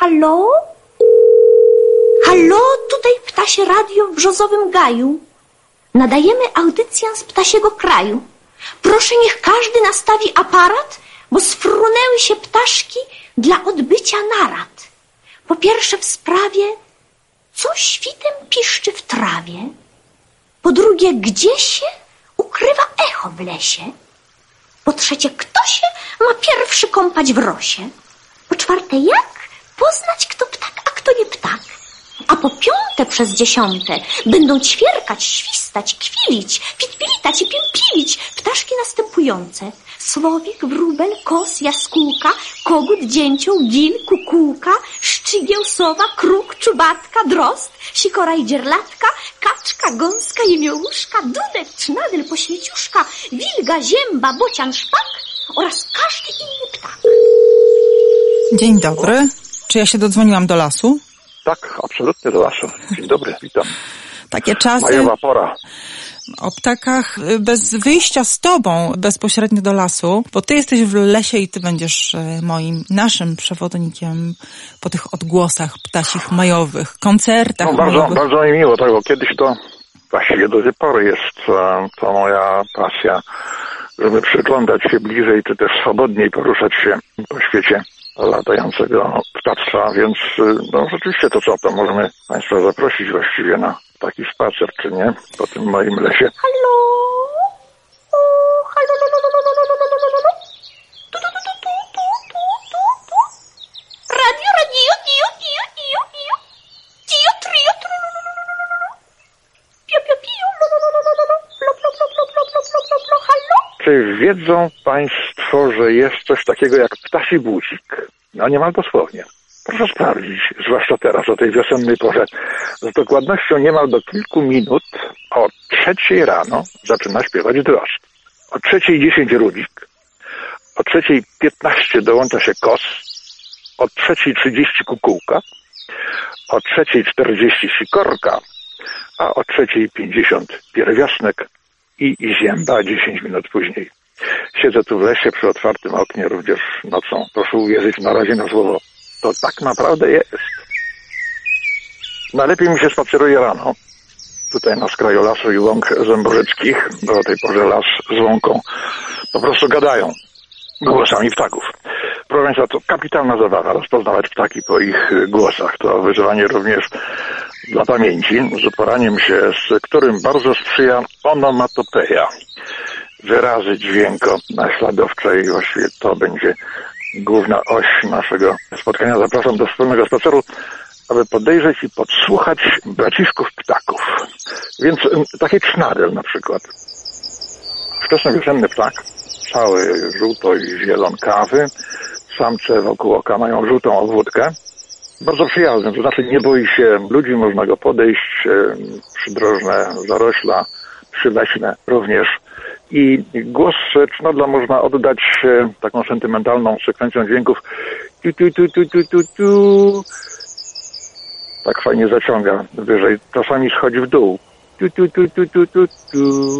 Hallo? Hallo, tutaj Ptasie Radio w Brzozowym Gaju. Nadajemy audycję z ptasiego kraju. Proszę, niech każdy nastawi aparat, bo sfrunęły się ptaszki dla odbycia narad. Po pierwsze w sprawie, co świtem piszczy w trawie. Po drugie, gdzie się ukrywa echo w lesie. Po trzecie, kto się ma pierwszy kąpać w rosie. Po czwarte, jak poznać, kto ptak, a kto nie ptak. A po piąte przez dziesiąte będą ćwierkać, świstać, kwilić, pitpilitać i pimpilić ptaszki następujące. Słowik, wróbel, kos, jaskółka, kogut, dzięcioł, gil, kukułka, szczygieł, sowa, kruk, czubatka, drozd, sikora i dzierlatka, kaczka, gąska, jemiołuszka, dudek, trznadel, poświeciuszka, wilga, zięba, bocian, szpak oraz każdy inny ptak. Dzień dobry. Czy ja się dodzwoniłam do lasu? Tak, absolutnie do lasu. Dzień dobry, witam. Takie czasy Majowa pora. o ptakach y, bez wyjścia z tobą bezpośrednio do lasu, bo ty jesteś w lesie i ty będziesz y, moim, naszym przewodnikiem po tych odgłosach ptasich majowych, koncertach No bardzo, majowych. bardzo mi miło, tak, bo kiedyś to właściwie do tej pory jest to moja pasja, żeby przyglądać się bliżej, czy też swobodniej poruszać się po świecie latającego ptactwa, więc e, no rzeczywiście to co, to możemy Państwa zaprosić właściwie na taki spacer, czy nie, po tym moim lesie. Hallo? O, hallo, lo, lo, lo, lo, lo, lo, lo, lo, lo, lo. Tu, tu, tu, tu, tu, tu, tu, tu, tu. Radio, radio, dio, dio, dio, dio. Dio, trio. Pio, pio, pio, lu, lu, lu, lu, lu. Plo, plo, plo, plo, plo, plo, plo, plo, plo. Hallo? Czy wiedzą Państwo, że jest coś takiego jak ptasi budzik? No niemal dosłownie. Proszę sprawdzić, zwłaszcza teraz, o tej wiosennej porze. Z dokładnością niemal do kilku minut o trzeciej rano zaczyna śpiewać drozd. O trzeciej dziesięć rudzik. O trzeciej piętnaście dołącza się kos. O trzeciej trzydzieści kukułka. O trzeciej czterdzieści sikorka. A o trzeciej pięćdziesiąt pierwiosnek i zięba 10 minut później. Siedzę tu w lesie przy otwartym oknie również nocą. Proszę uwierzyć na razie na słowo. To tak naprawdę jest. Najlepiej mi się spaceruje rano. Tutaj na skraju lasu i łąk zęborzeczkich, bo o tej porze las z łąką po prostu gadają głosami ptaków. Proszę Państwa, to kapitalna zabawa, rozpoznawać ptaki po ich głosach. To wyzwanie również dla pamięci, z uporaniem się, z którym bardzo sprzyja onomatopeja. Wyrazy dźwięko naśladowcze i właściwie to będzie główna oś naszego spotkania. Zapraszam do wspólnego spaceru, aby podejrzeć i podsłuchać braciszków ptaków. Więc taki cznadel na przykład. Wczesnowiosenny ptak, cały żółto i zielonkawy, samce wokół oka mają żółtą obwódkę, bardzo przyjazny, to znaczy nie boi się ludzi, można go podejść, przydrożne zarośla, przyleśne również. I głos cznodla można oddać e, taką sentymentalną sekwencją dźwięków tu, tu, tu, tu, tu, tu, tu. Tak fajnie zaciąga wyżej. Czasami schodzi w dół. Tu, tu, tu, tu, tu, tu, tu.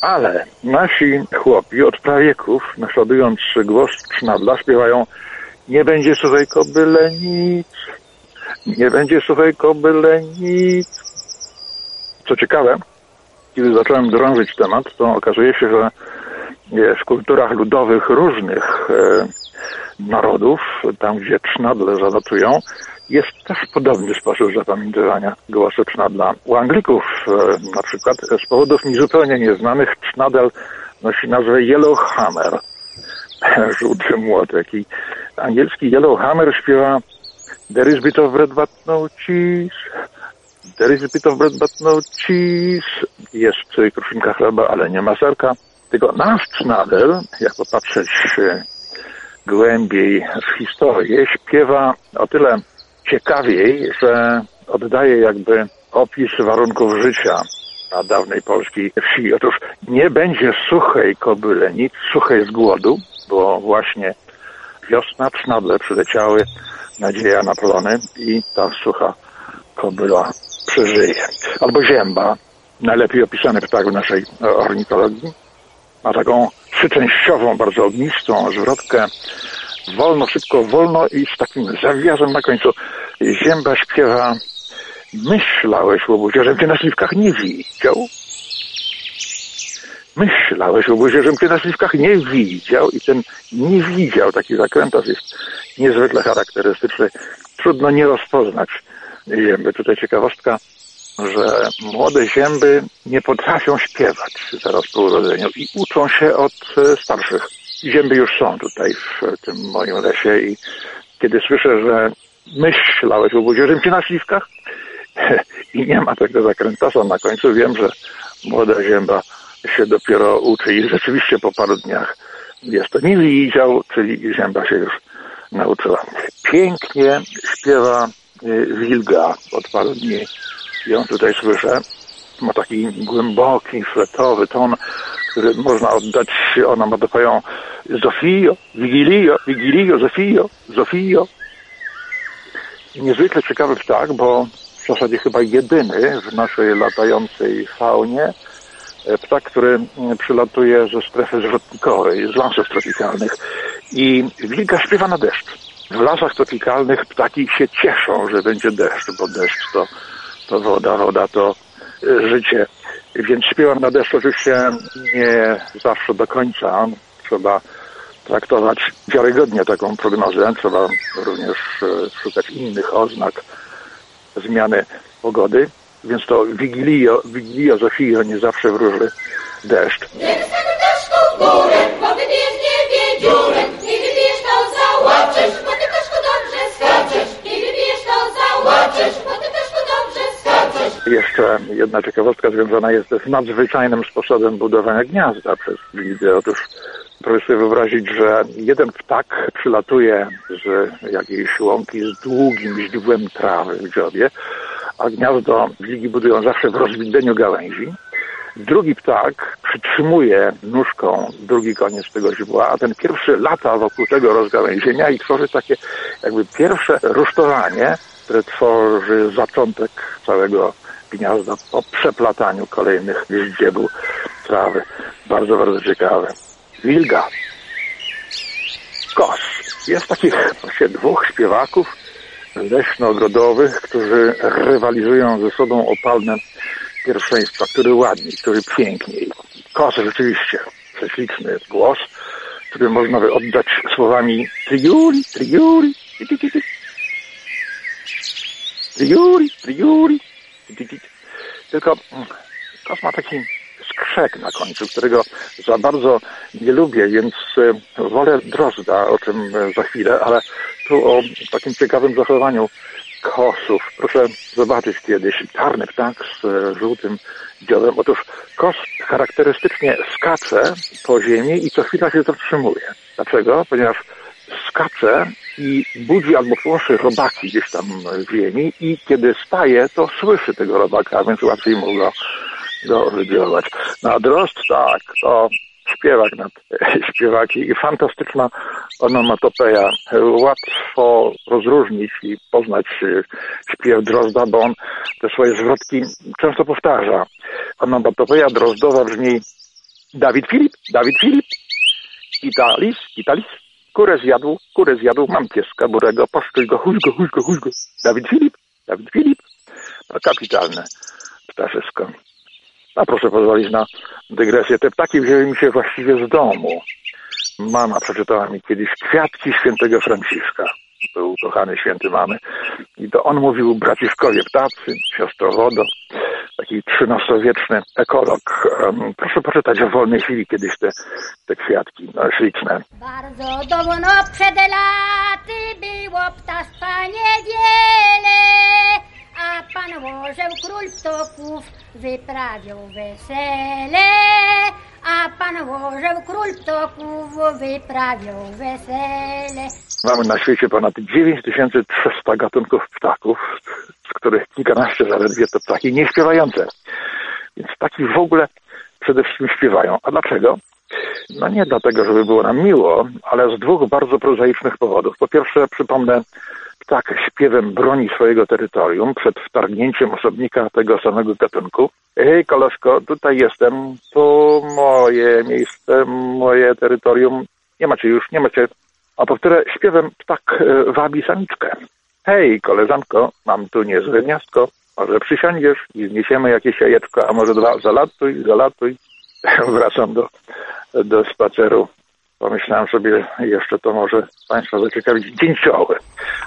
Ale nasi chłopi od prawieków, naśladując głos cznadla, śpiewają nie będzie suchej kobyle nic. Nie będzie suchej kobyle nic. Co ciekawe, kiedy zacząłem drążyć temat, to okazuje się, że e, w kulturach ludowych różnych e, narodów, tam gdzie cznadle zalatują, jest też podobny sposób zapamiętywania głosu cznadla. U Anglików e, na przykład z powodów mi zupełnie nieznanych cznadel nosi nazwę Yellowhammer. Żółty młotek. I angielski Yellowhammer śpiewa There is bit of bread but no cheese Bit of bread but no cheese Jest kruszynka chleba, ale nie ma serka. Tylko nasz cznadel, jak popatrzeć e, głębiej w historię, śpiewa o tyle ciekawiej, że oddaje jakby opis warunków życia na dawnej polskiej wsi. Otóż nie będzie suchej kobyle, nic suchej z głodu, bo właśnie wiosna, cznadle przyleciały, nadzieja na plony i ta sucha kobyla przeżyje. Albo zięba, najlepiej opisany ptak w naszej ornitologii, ma taką trzyczęściową, bardzo ognistą zwrotkę wolno, szybko, wolno i z takim zawiazem na końcu. Zięba śpiewa Myślałeś, łobuzie, że cię na śliwkach nie widział? Myślałeś, łobuzie, że cię na śliwkach nie widział i ten nie widział, taki zakrętas jest niezwykle charakterystyczny. Trudno nie rozpoznać zięby. Tutaj ciekawostka, że młode zięby nie potrafią śpiewać zaraz po urodzeniu i uczą się od e, starszych. Zięby już są tutaj w tym moim lesie i kiedy słyszę, że myślałeś o budzierzym ci na śliwkach i nie ma tego zakrętasa na końcu, wiem, że młoda zięba się dopiero uczy i rzeczywiście po paru dniach jest to nie widział, czyli zięba się już nauczyła. Pięknie śpiewa wilga od paru dni. Ją tutaj słyszę. Ma taki głęboki, fletowy ton, który można oddać, ona ma dopają Zofio, Wigilio, Wigilio, Zofio, Zofio. Niezwykle ciekawy ptak, bo w zasadzie chyba jedyny w naszej latającej faunie e, ptak, który przylatuje ze strefy zwrotnikowej, z lasów tropikalnych i wilka śpiewa na deszcz. W lasach tropikalnych ptaki się cieszą, że będzie deszcz, bo deszcz to, to woda, woda to e, życie. Więc śpiewa na deszcz oczywiście nie zawsze do końca. Trzeba traktować wiarygodnie taką prognozę. Trzeba również e, szukać innych oznak zmiany pogody. Więc to Wigilio, Wigilio Zofio nie zawsze wróży deszcz. Deszczu w górę, niebie dziurę. Jeszcze jedna ciekawostka związana jest z nadzwyczajnym sposobem budowania gniazda przez wildy. Otóż proszę sobie wyobrazić, że jeden ptak przylatuje z jakiejś łąki z długim źdźbłem trawy w dziobie, a gniazdo wilgi budują zawsze w rozwidleniu gałęzi. Drugi ptak przytrzymuje nóżką drugi koniec tego źdźbła, a ten pierwszy lata wokół tego rozgałęzienia i tworzy takie jakby pierwsze rusztowanie, które tworzy zaczątek całego gniazda po przeplataniu kolejnych ździebu trawy. Bardzo, bardzo ciekawe. Wilga. Kos. Jest takich właśnie dwóch śpiewaków leśno-ogrodowych, którzy rywalizują ze sobą o palne pierwszeństwa, który ładniej, który piękniej. Kos rzeczywiście prześliczny głos, który można by oddać słowami triuli, triuli, ti, ti, ti, tylko mm, kos ma taki skrzek na końcu, którego za bardzo nie lubię, więc e, wolę drozda, o czym e, za chwilę, ale tu o takim ciekawym zachowaniu kosów. Proszę zobaczyć kiedyś czarny ptak z e, żółtym dziobem. Otóż kos charakterystycznie skacze po ziemi i co chwila się zatrzymuje. Dlaczego? Ponieważ skacze i budzi albo płoszy robaki gdzieś tam w ziemi i kiedy staje, to słyszy tego robaka, więc łatwiej mu go, go wydziować. No a drozd tak, to śpiewak nad śpiewaki i fantastyczna onomatopeja. Łatwo rozróżnić i poznać śpiew Drozda, bo on te swoje zwrotki często powtarza. Onomatopeja Drozdowa brzmi Dawid Filip, Dawid Filip, Italis, Italis, kurę zjadł, kurę zjadł, mam pieska burego, poszczuj go, chuj go, chuj go, chuj go. Dawid Filip, Dawid Filip. No kapitalne ptaszysko. A proszę pozwolić na dygresję. Te ptaki wzięły mi się właściwie z domu. Mama przeczytała mi kiedyś kwiatki świętego Franciszka. Był kochany święty mamy. I to on mówił braciszkowie ptacy, siostro wodo. Taki XIII-wieczny ekolog. Proszę poczytać o wolnej chwili kiedyś te, te kwiatki. No, śliczne. Bardzo dawno przed laty było ptactwa niewiele, a pan orzeł król ptoków wyprawiał wesele, a pan orzeł król ptoków wyprawiał wesele. Mamy na świecie ponad 9300 gatunków ptaków, z których kilkanaście zaledwie to ptaki nieśpiewające. Więc ptaki w ogóle przede wszystkim śpiewają. A dlaczego? No nie dlatego, żeby było nam miło, ale z dwóch bardzo prozaicznych powodów. Po pierwsze, przypomnę, ptak śpiewem broni swojego terytorium przed wtargnięciem osobnika tego samego gatunku. Hej, koleżko, tutaj jestem, to moje miejsce, moje terytorium. Nie macie już, nie macie, A po które śpiewem ptak e, wabi samiczkę. Hej, koleżanko, mam tu niezłe miastko. Może przysiądziesz i zniesiemy jakieś jajeczko, a może dwa, zalatuj, zalatuj. Wracam do, do spaceru. Pomyślałem sobie, jeszcze to może Państwa zaciekawić. Dzięcioły.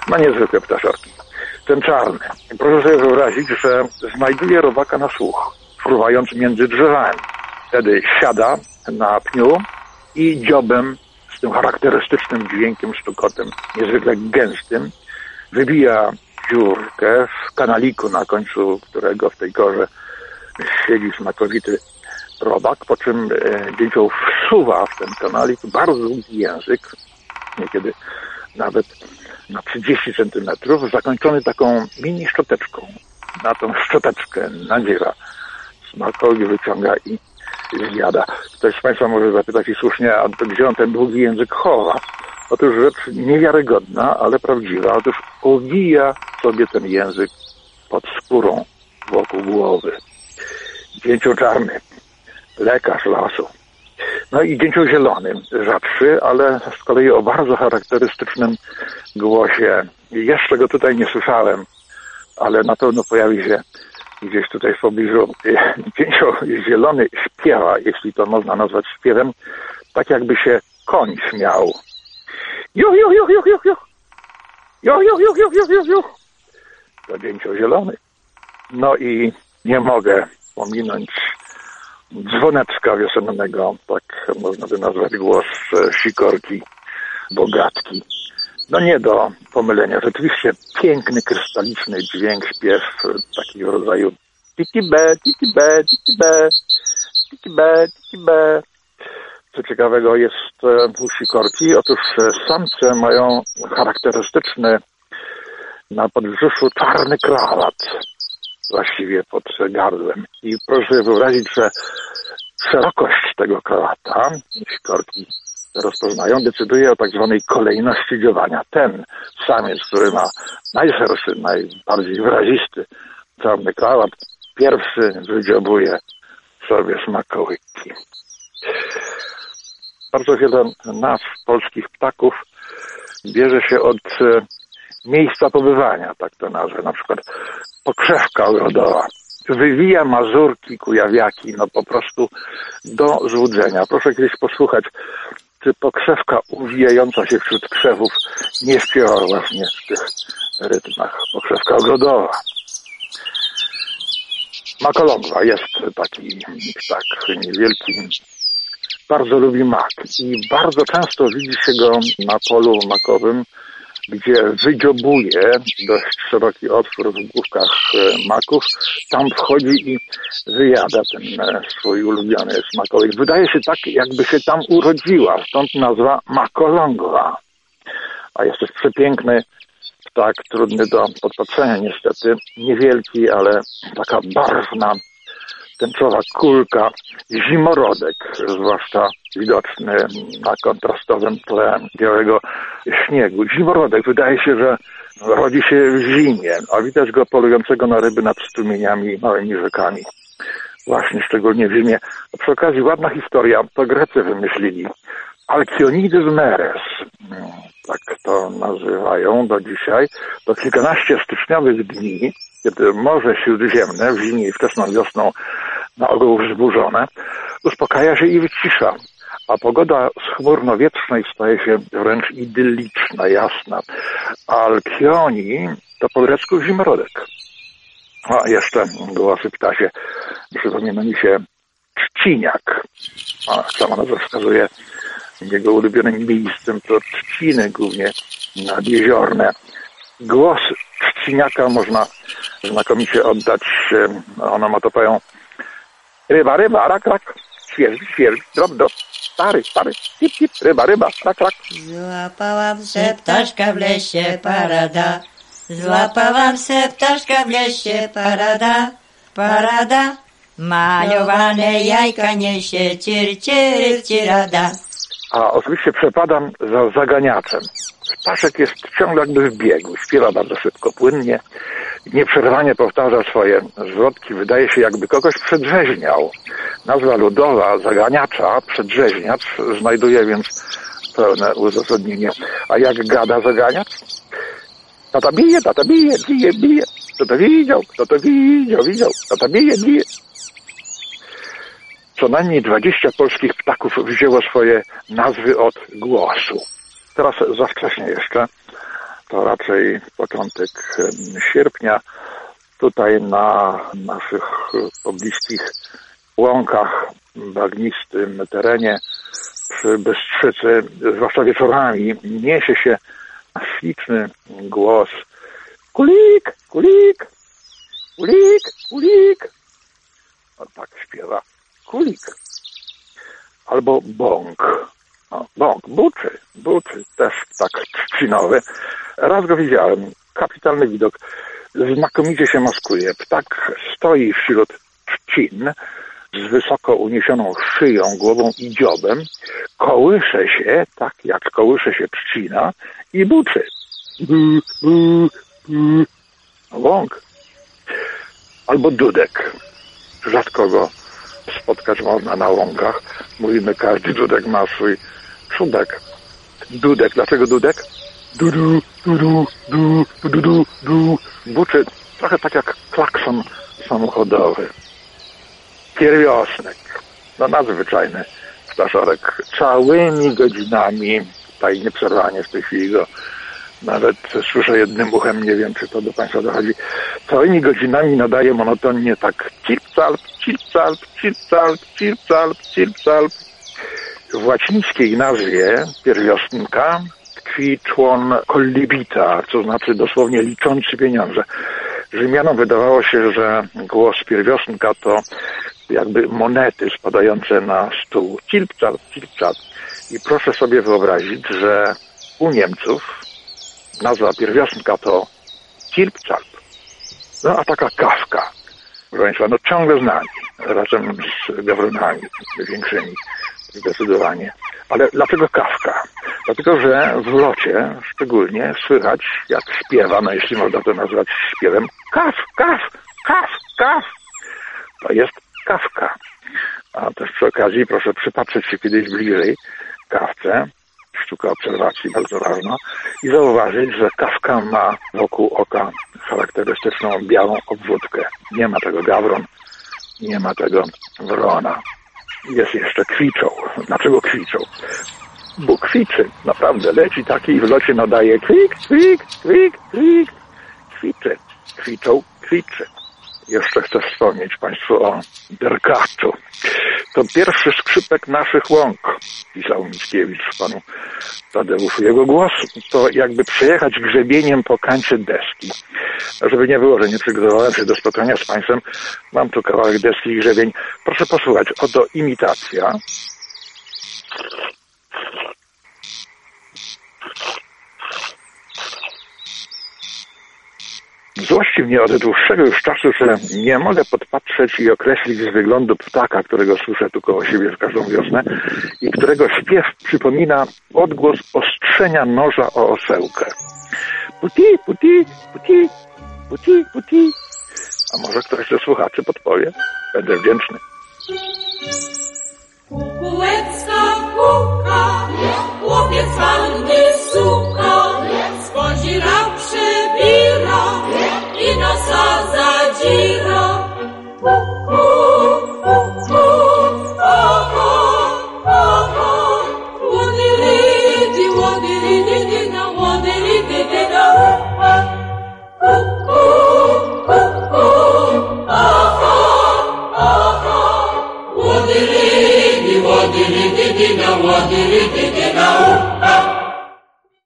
Ma niezwykłe ptaszorki. Ten czarny. Proszę sobie wyobrazić, że znajduje robaka na słuch, fruwając między drzewami. Wtedy siada na pniu i dziobem z tym charakterystycznym dźwiękiem, stukotem, niezwykle gęstym, wybija dziurkę w kanaliku, na końcu którego w tej korze siedzi smakowity robak, po czym e, dzięcioł wsuwa w ten kanalik bardzo długi język, niekiedy nawet na 30 centymetrów, zakończony taką mini szczoteczką. Na tą szczoteczkę nadziera smakowi, wyciąga i zjada. Ktoś z Państwa może zapytać i słusznie, a gdzie on ten długi język chowa? Otóż rzecz niewiarygodna, ale prawdziwa. Otóż owija sobie ten język pod skórą wokół głowy. Dzięcioł czarny, lekarz lasu. No i dzięcioł zielony, rzadszy, ale z kolei o bardzo charakterystycznym głosie. Jeszcze go tutaj nie słyszałem, ale na pewno pojawi się gdzieś tutaj w pobliżu. Dzięcioł zielony śpiewa, jeśli to można nazwać śpiewem, tak jakby się koń śmiał. Juch, juch, juch, juch, juch, juch. Juch, juch, juch, juch, juch, juch, juch. To dzięcioł zielony. No i nie mogę pominąć dzwoneczka wiosennego, tak można by nazwać głos e, sikorki, bogatki. No nie do pomylenia. Rzeczywiście piękny, krystaliczny dźwięk, śpiew e, takiego rodzaju tiki be, tiki be, tiki be, tiki be, tiki be. Co ciekawego jest e, u sikorki, otóż samce mają charakterystyczny na podbrzuszu czarny krawat właściwie pod gardłem. I proszę sobie wyobrazić, że szerokość tego krawata, jeśli korki rozpoznają, decyduje o tak zwanej kolejności dziowania. Ten samiec, który ma najszerszy, najbardziej wyrazisty czarny krawat, pierwszy wydziobuje sobie smakołyki. Bardzo wiele nazw polskich ptaków bierze się od e, miejsca pobywania, tak to nazwę. Na przykład pokrzewka ogrodowa. Wywija mazurki, kujawiaki, no po prostu do złudzenia. Proszę kiedyś posłuchać, czy pokrzewka uwijająca się wśród krzewów nie śpiewa właśnie w tych rytmach. Pokrzewka ogrodowa. Makologwa jest taki ptak niewielki, bardzo lubi mak i bardzo często widzi się go na polu makowym gdzie wydziobuje dość szeroki otwór w główkach e, maków, tam wchodzi i wyjada ten e, swój ulubiony smakołyk. Wydaje się tak, jakby się tam urodziła, stąd nazwa makolongwa. A jest też przepiękny ptak, trudny do podpatrzenia niestety, niewielki, ale taka barwna, tęczowa kulka, zimorodek, zwłaszcza widoczny na kontrastowym tle białego śniegu. Zimorodek wydaje się, że rodzi się w zimie, a widać go polującego na ryby nad strumieniami, małymi rzekami. Właśnie szczególnie w zimie. A przy okazji ładna historia, to Grecy wymyślili. Alkionides meres, tak to nazywają do dzisiaj, to kilkanaście styczniowych dni, kiedy Morze Śródziemne w zimie i wczesną wiosną na ogół wzburzone, uspokaja się i wycisza, a pogoda z chmurno-wietrznej staje się wręcz idylliczna, jasna. Alkioni to po grecku zimrodek. A jeszcze głosy ptasie przypomina mi się trzciniak. A sama nazwa wskazuje jego ulubionym miejscem to trzciny, głównie nadjeziorne. Głos trzciniaka można znakomicie oddać onomatopeją ryba, ryba, rak, rak, świeży, świeży, drop, drop, stary, stary, tip, tip, ryba, ryba, rak, rak. Złapałam se ptaszka w lesie, parada. Złapałam se ptaszka w lesie, parada, parada. Malowane jajka niesie, cier, cier, cierada. A oczywiście przepadam za zaganiaczem. Ptaszek jest ciągle jakby w biegu, śpiewa bardzo szybko, płynnie, nieprzerwanie powtarza swoje zwrotki, wydaje się jakby kogoś przedrzeźniał. Nazwa ludowa zaganiacza, przedrzeźniacz, znajduje więc pełne uzasadnienie. A jak gada zaganiać? Tata bije, tata bije, bije, bije. Kto to widział? Kto to widział? Widział. Tata bije, bije. Co najmniej 20 polskich ptaków wzięło swoje nazwy od głosu. Teraz za wcześnie jeszcze. To raczej początek sierpnia. Tutaj na naszych pobliskich łąkach, bagnistym terenie przy Bystrzycy, zwłaszcza wieczorami, niesie się śliczny głos. Kulik, kulik, kulik, kulik. On tak śpiewa. Kulik. Albo bąk. O, bąk, buczy, buczy, też tak trzcinowy. Raz go widziałem. Kapitalny widok. Znakomicie się maskuje. Ptak stoi wśród trzcin z wysoko uniesioną szyją, głową i dziobem. Kołysze się, tak jak kołysze się trzcina i buczy. Bu, bu, bu. Bąk. Albo dudek. Rzadko go spotkać można na łąkach. Mówimy, każdy dudek ma swój czubek. Dudek. Dlaczego dudek? Dudu, dudu, du, du, du, du. Buczy trochę tak jak klakson samochodowy. Pierwiosnek. No nadzwyczajny ptaszorek. Całymi godzinami, tutaj nieprzerwanie w tej chwili go nawet słyszę jednym uchem, nie wiem, czy to do Państwa dochodzi. Całymi godzinami nadaje monotonnie tak cirpcalp, cirpcalp, cirpcalp. W łacińskiej nazwie pierwiosnka tkwi człon kollibita, co znaczy dosłownie liczący pieniądze. Rzymianom wydawało się, że głos pierwiosnka to jakby monety spadające na stół. Cilpcalp, cilpcalp. I proszę sobie wyobrazić, że u Niemców nazwa pierwiosnka to Cilpcalp. No a taka kawka, proszę Państwa, no ciągle z nami, razem z gawronami większymi, zdecydowanie. Ale dlaczego kawka? Dlatego, że w locie szczególnie słychać, jak śpiewa, no jeśli można to nazwać śpiewem, kaw, kaw, kaw, kaw. To jest kawka. A też przy okazji proszę przypatrzeć się kiedyś bliżej kawce, sztuka obserwacji bardzo ważna, i zauważyć, że kawka ma wokół oka charakterystyczną białą obwódkę. Nie ma tego gawron, nie ma tego wrona. Jest jeszcze kwiczą. Dlaczego kwiczą? Bo kwiczy, naprawdę, leci taki i w locie nadaje kwik, kwik, kwik, kwik. Kwiczy, kwiczą, kwiczy. Jeszcze chcę wspomnieć Państwu o derkaczu. To pierwszy skrzypek naszych łąk, pisał Mickiewicz panu Tadeuszu. Jego głos to jakby przejechać grzebieniem po kancie deski. Żeby nie było, że nie przygotowałem się do spotkania z Państwem, mam tu kawałek deski i grzebień. Proszę posłuchać. Oto imitacja. Złości mnie od dłuższego już czasu, że nie mogę podpatrzeć i określić z wyglądu ptaka, którego słyszę tu koło siebie w każdą wiosnę i którego śpiew przypomina odgłos ostrzenia noża o osełkę. Puti, puti, puti, puti, puti. A może ktoś ze słuchaczy podpowie? Będę wdzięczny. Kukułecka puka, chłopiec